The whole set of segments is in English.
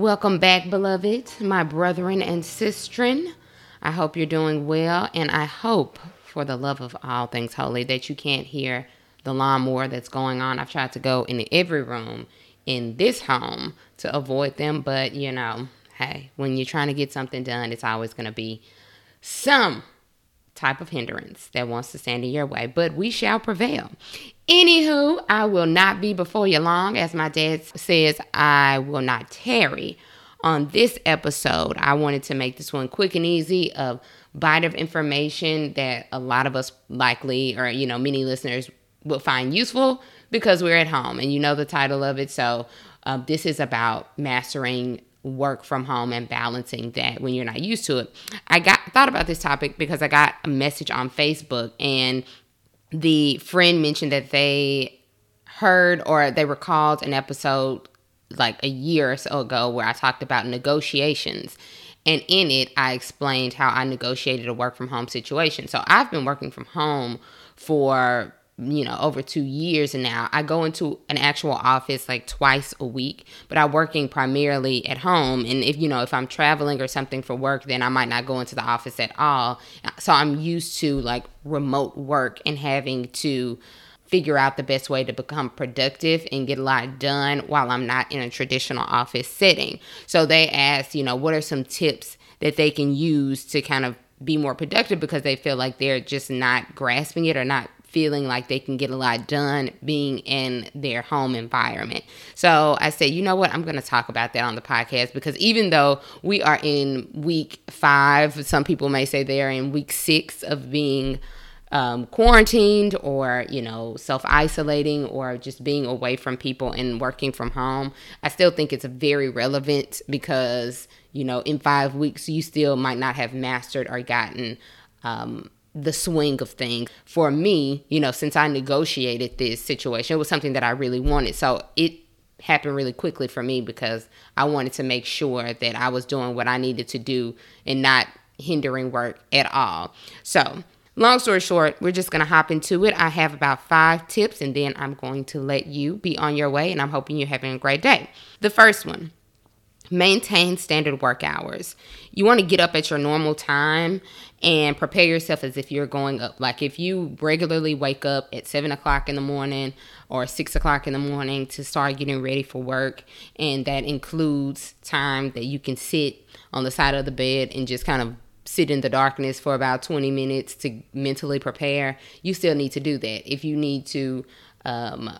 Welcome back, beloved, my brethren and sistren. I hope you're doing well, and I hope, for the love of all things holy, that you can't hear the lawnmower that's going on. I've tried to go into every room in this home to avoid them, but you know, hey, when you're trying to get something done, it's always going to be some type of hindrance that wants to stand in your way, but we shall prevail. Anywho, I will not be before you long. As my dad says, I will not tarry. On this episode, I wanted to make this one quick and easy of bite of information that a lot of us likely, or you know, many listeners will find useful because we're at home and you know the title of it. So, uh, this is about mastering work from home and balancing that when you're not used to it. I got thought about this topic because I got a message on Facebook and the friend mentioned that they heard or they recalled an episode like a year or so ago where I talked about negotiations. And in it, I explained how I negotiated a work from home situation. So I've been working from home for you know over two years now i go into an actual office like twice a week but i'm working primarily at home. And if you know if i'm traveling or something for work then i might not go into the office at all. So i'm used to like remote work and having to figure out the best way to become productive and get a lot done while i'm not in a traditional office setting. So they asked you know what are some tips that they can use to kind of be more productive because they feel like they're just not grasping it or not feeling like they can get a lot done being in their home environment. So I said, you know what? I'm going to talk about that on the podcast because even though we are in week five, some people may say they're in week six of being um, quarantined or you know self isolating or just being away from people and working from home i still think it's very relevant because you know in five weeks you still might not have mastered or gotten um, the swing of things. For me, you know, since I negotiated this situation, it was something that I really wanted. So it happened really quickly for me because I wanted to make sure that I was doing what I needed to do and not hindering work at all. So, long story short, we're just going to hop into it. I have about five tips and then I'm going to let you be on your way and I'm hoping you're having a great day. The first one maintain standard work hours. You want to get up at your normal time and prepare yourself as if you're going up. Like if you regularly wake up at seven o'clock in the morning or six o'clock in the morning to start getting ready for work, and that includes time that you can sit on the side of the bed and just kind of sit in the darkness for about 20 minutes to mentally prepare, you still need to do that. If you need to um,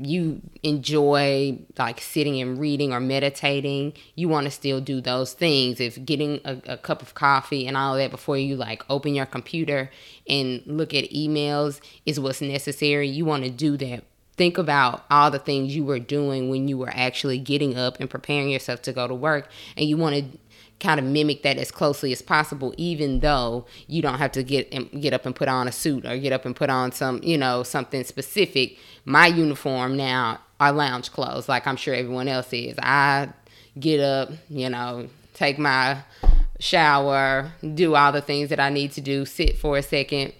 you enjoy like sitting and reading or meditating, you want to still do those things. If getting a, a, cup of coffee and all that before you like open your computer and look at emails is what's necessary, you want to do that. Think about all the things you were doing when you were actually getting up and preparing yourself to go to work, and you want to kind of mimic that as closely as possible even though you don't have to get get up and put on a suit or get up and put on some you know something specific. My uniform now are lounge clothes like i'm sure everyone else is. I get up you know take my shower do all the things that i need to do sit for a second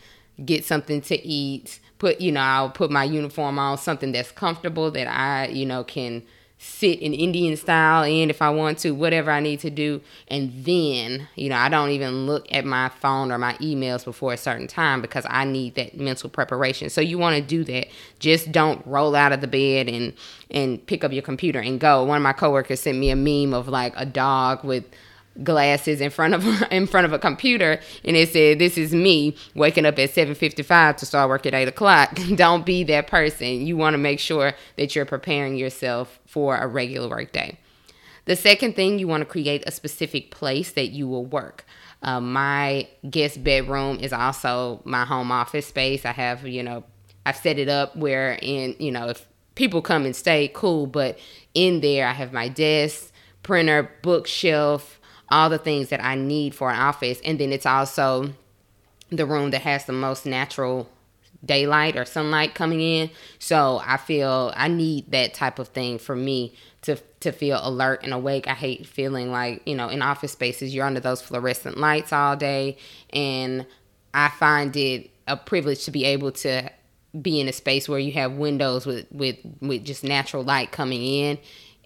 get something to eat put you know i'll put my uniform on something that's comfortable that i you know can sit in Indian style and if I want to, whatever I need to do. And then, you know, I don't even look at my phone or my emails before a certain time because I need that mental preparation. So you want to do that. Just don't roll out of the bed and and pick up your computer and go. One of my coworkers sent me a meme of like a dog with glasses in front of in front of a computer and it said this is me waking up at 7.55 to start work at 8 o'clock. Don't be that person. You want to make sure that you're preparing yourself for a regular work day. The second thing you want to create a specific place that you will work. Uh, my guest bedroom is also my home office space. I have you know i've set it up where in you know if people come and stay cool but in there i have my desk printer bookshelf all the things that I need for an office. And then it's also the room that has the most natural daylight or sunlight coming in. So I feel I need that type of thing for me to to feel alert and awake. I hate feeling like, you know, in office spaces you're under those fluorescent lights all day and I find it a privilege to be able to be in a space where you have windows with with with just natural light coming in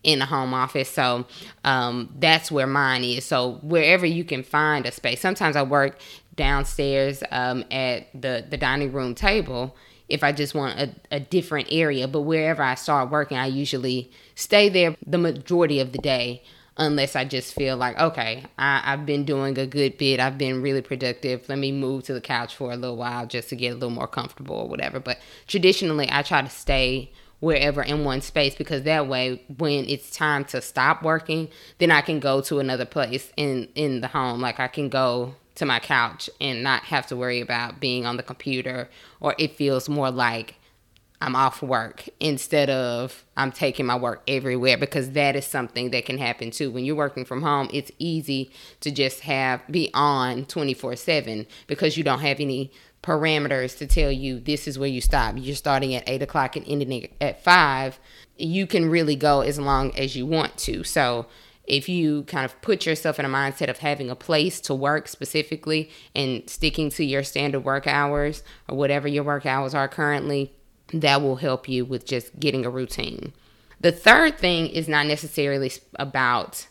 in the home office. So um, that's where mine is. So wherever you can find a space. Sometimes I work downstairs um, at the the dining room table if I just want a, a different area. But wherever I start working, I usually stay there the majority of the day unless I just feel like, okay, I, have been doing a good bit. I've been really productive. Let me move to the couch for a little while just to get a little more comfortable or whatever. But traditionally, I try to stay wherever in one space because that way when it's time to stop working then i can go to another place in in the home like i can go to my couch and not have to worry about being on the computer or it feels more like I'm off work instead of I'm taking my work everywhere because that is something that can happen too. When you're working from home, it's easy to just have be on 24 7 because you don't have any parameters to tell you this is where you stop. You're starting at eight o'clock and ending at five. You can really go as long as you want to. So if you kind of put yourself in a mindset of having a place to work specifically and sticking to your standard work hours or whatever your work hours are currently, that will help you with just getting a routine. The third thing is not necessarily about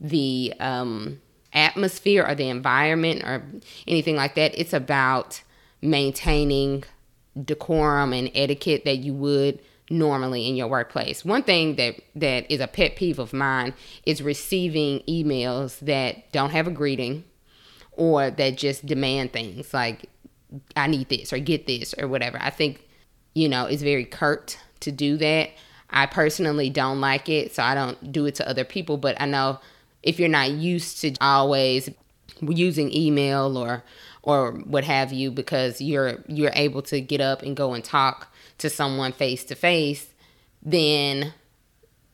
the um, atmosphere or the environment or anything like that. It's about maintaining decorum and etiquette that you would normally in your workplace. One thing that that is a pet peeve of mine is receiving emails that don't have a greeting or that just demand things like I need this or get this or whatever. I think you know, it's very curt to do that. I personally don't like it, so I don't do it to other people, but I know if you're not used to always using email or or what have you because you're you're able to get up and go and talk to someone face to face, then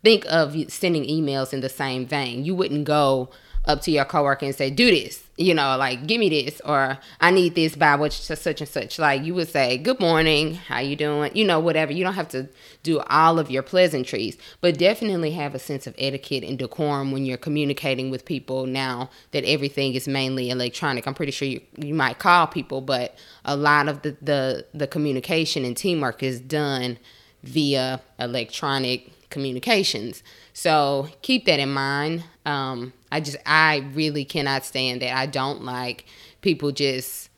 think of sending emails in the same vein. You wouldn't go up to your coworker and say, "Do this," you know, like "Give me this," or "I need this by which to such and such." Like you would say, "Good morning, how you doing?" You know, whatever. You don't have to do all of your pleasantries, but definitely have a sense of etiquette and decorum when you're communicating with people. Now that everything is mainly electronic, I'm pretty sure you you might call people, but a lot of the the, the communication and teamwork is done via electronic communications. So keep that in mind. Um, I just, I really cannot stand that. I don't like people just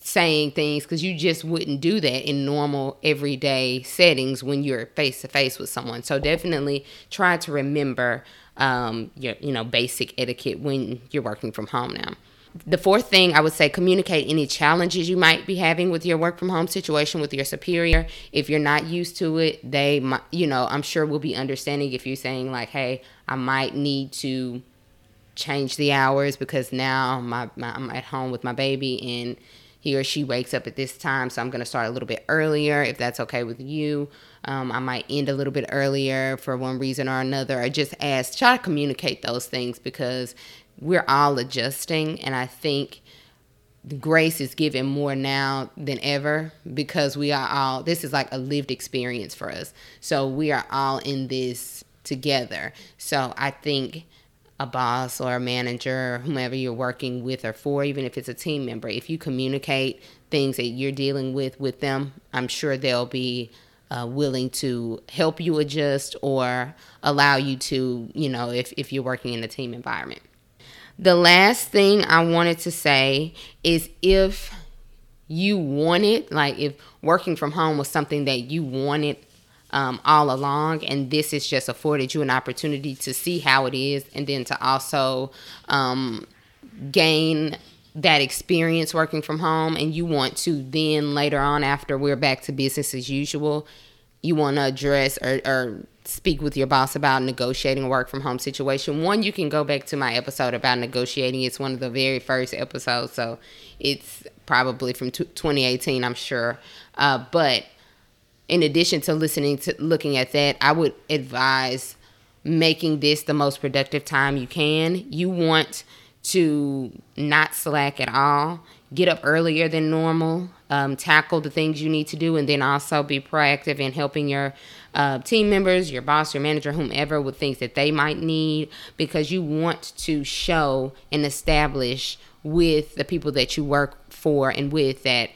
saying things because you just wouldn't do that in normal everyday settings when you're face to face with someone. So definitely try to remember um, your, you know, basic etiquette when you're working from home now the fourth thing I would say communicate any challenges you might be having with your work from home situation with your superior. If you're not used to it, they might, you know, I'm sure will be understanding if you're saying like, "Hey, I might need to change the hours because now my, my I'm at home with my baby and he or she wakes up at this time, so I'm going to start a little bit earlier if that's okay with you. Um, I might end a little bit earlier for one reason or another. I just ask, try to communicate those things because we're all adjusting and i think grace is given more now than ever because we are all this is like a lived experience for us so we are all in this together so i think a boss or a manager or whomever you're working with or for even if it's a team member if you communicate things that you're dealing with with them i'm sure they'll be uh, willing to help you adjust or allow you to you know if, if you're working in a team environment. The last thing I wanted to say is if you wanted, like if working from home was something that you wanted um, all along, and this is just afforded you an opportunity to see how it is, and then to also um, gain that experience working from home, and you want to then later on, after we're back to business as usual, you want to address or, or speak with your boss about negotiating a work from home situation, one, you can go back to my episode about negotiating. It's one of the very first episodes, so it's probably from t- 2018, I'm sure. Uh, but in addition to listening to looking at that, I would advise making this the most productive time you can. You want to not slack at all, get up earlier than normal, um, tackle the things you need to do, and then also be proactive in helping your uh, team members, your boss, your manager, whomever, with things that they might need because you want to show and establish with the people that you work for and with that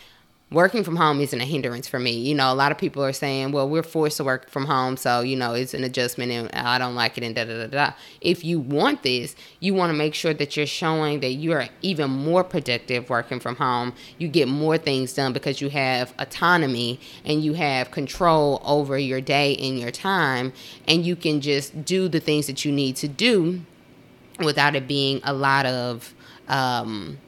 working from home isn't a hindrance for me. You know, a lot of people are saying, well, we're forced to work from home, so, you know, it's an adjustment and I don't like it and da da da da. If you want this, you want to make sure that you're showing that you are even more productive working from home. You get more things done because you have autonomy and you have control over your day and your time, and you can just do the things that you need to do without it being a lot of, um,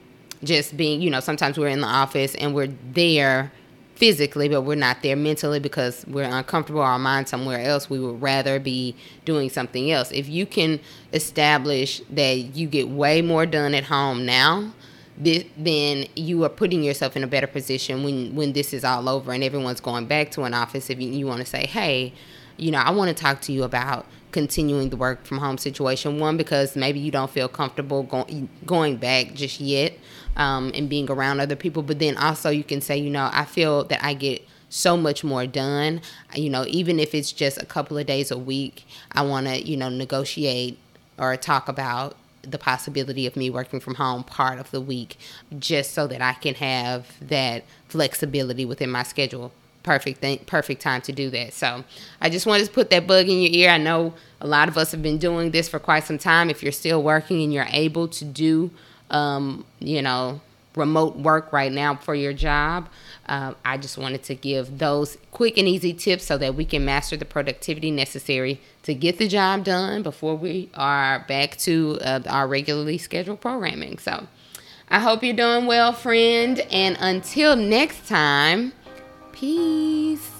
just being, you know, sometimes we're in the office and we're there physically, but we're not there mentally because we're uncomfortable, our mind somewhere else. We would rather be doing something else. If you can establish that you get way more done at home now, then you are putting yourself in a better position when when this is all over and everyone's going back to an office. If you, you want to say, hey, you know, I want to talk to you about continuing the work from home situation. One, because maybe you don't feel comfortable going going back just yet um, and being around other people. But then also you can say, you know, I feel that I get so much more done. You know, even if it's just a couple of days a week, I want to, you know, negotiate or talk about the possibility of me working from home part of the week just so that I can have that flexibility within my schedule perfect thing, perfect time to do that. So I just wanted to put that bug in your ear. I know a lot of us have been doing this for quite some time. If you're still working and you're able to do, um, you know, remote work right now for your job, uh, I just wanted to give those quick and easy tips so that we can master the productivity necessary to get the job done before we are back to uh, our regularly scheduled programming. So I hope you're doing well, friend. And until next time, Peace.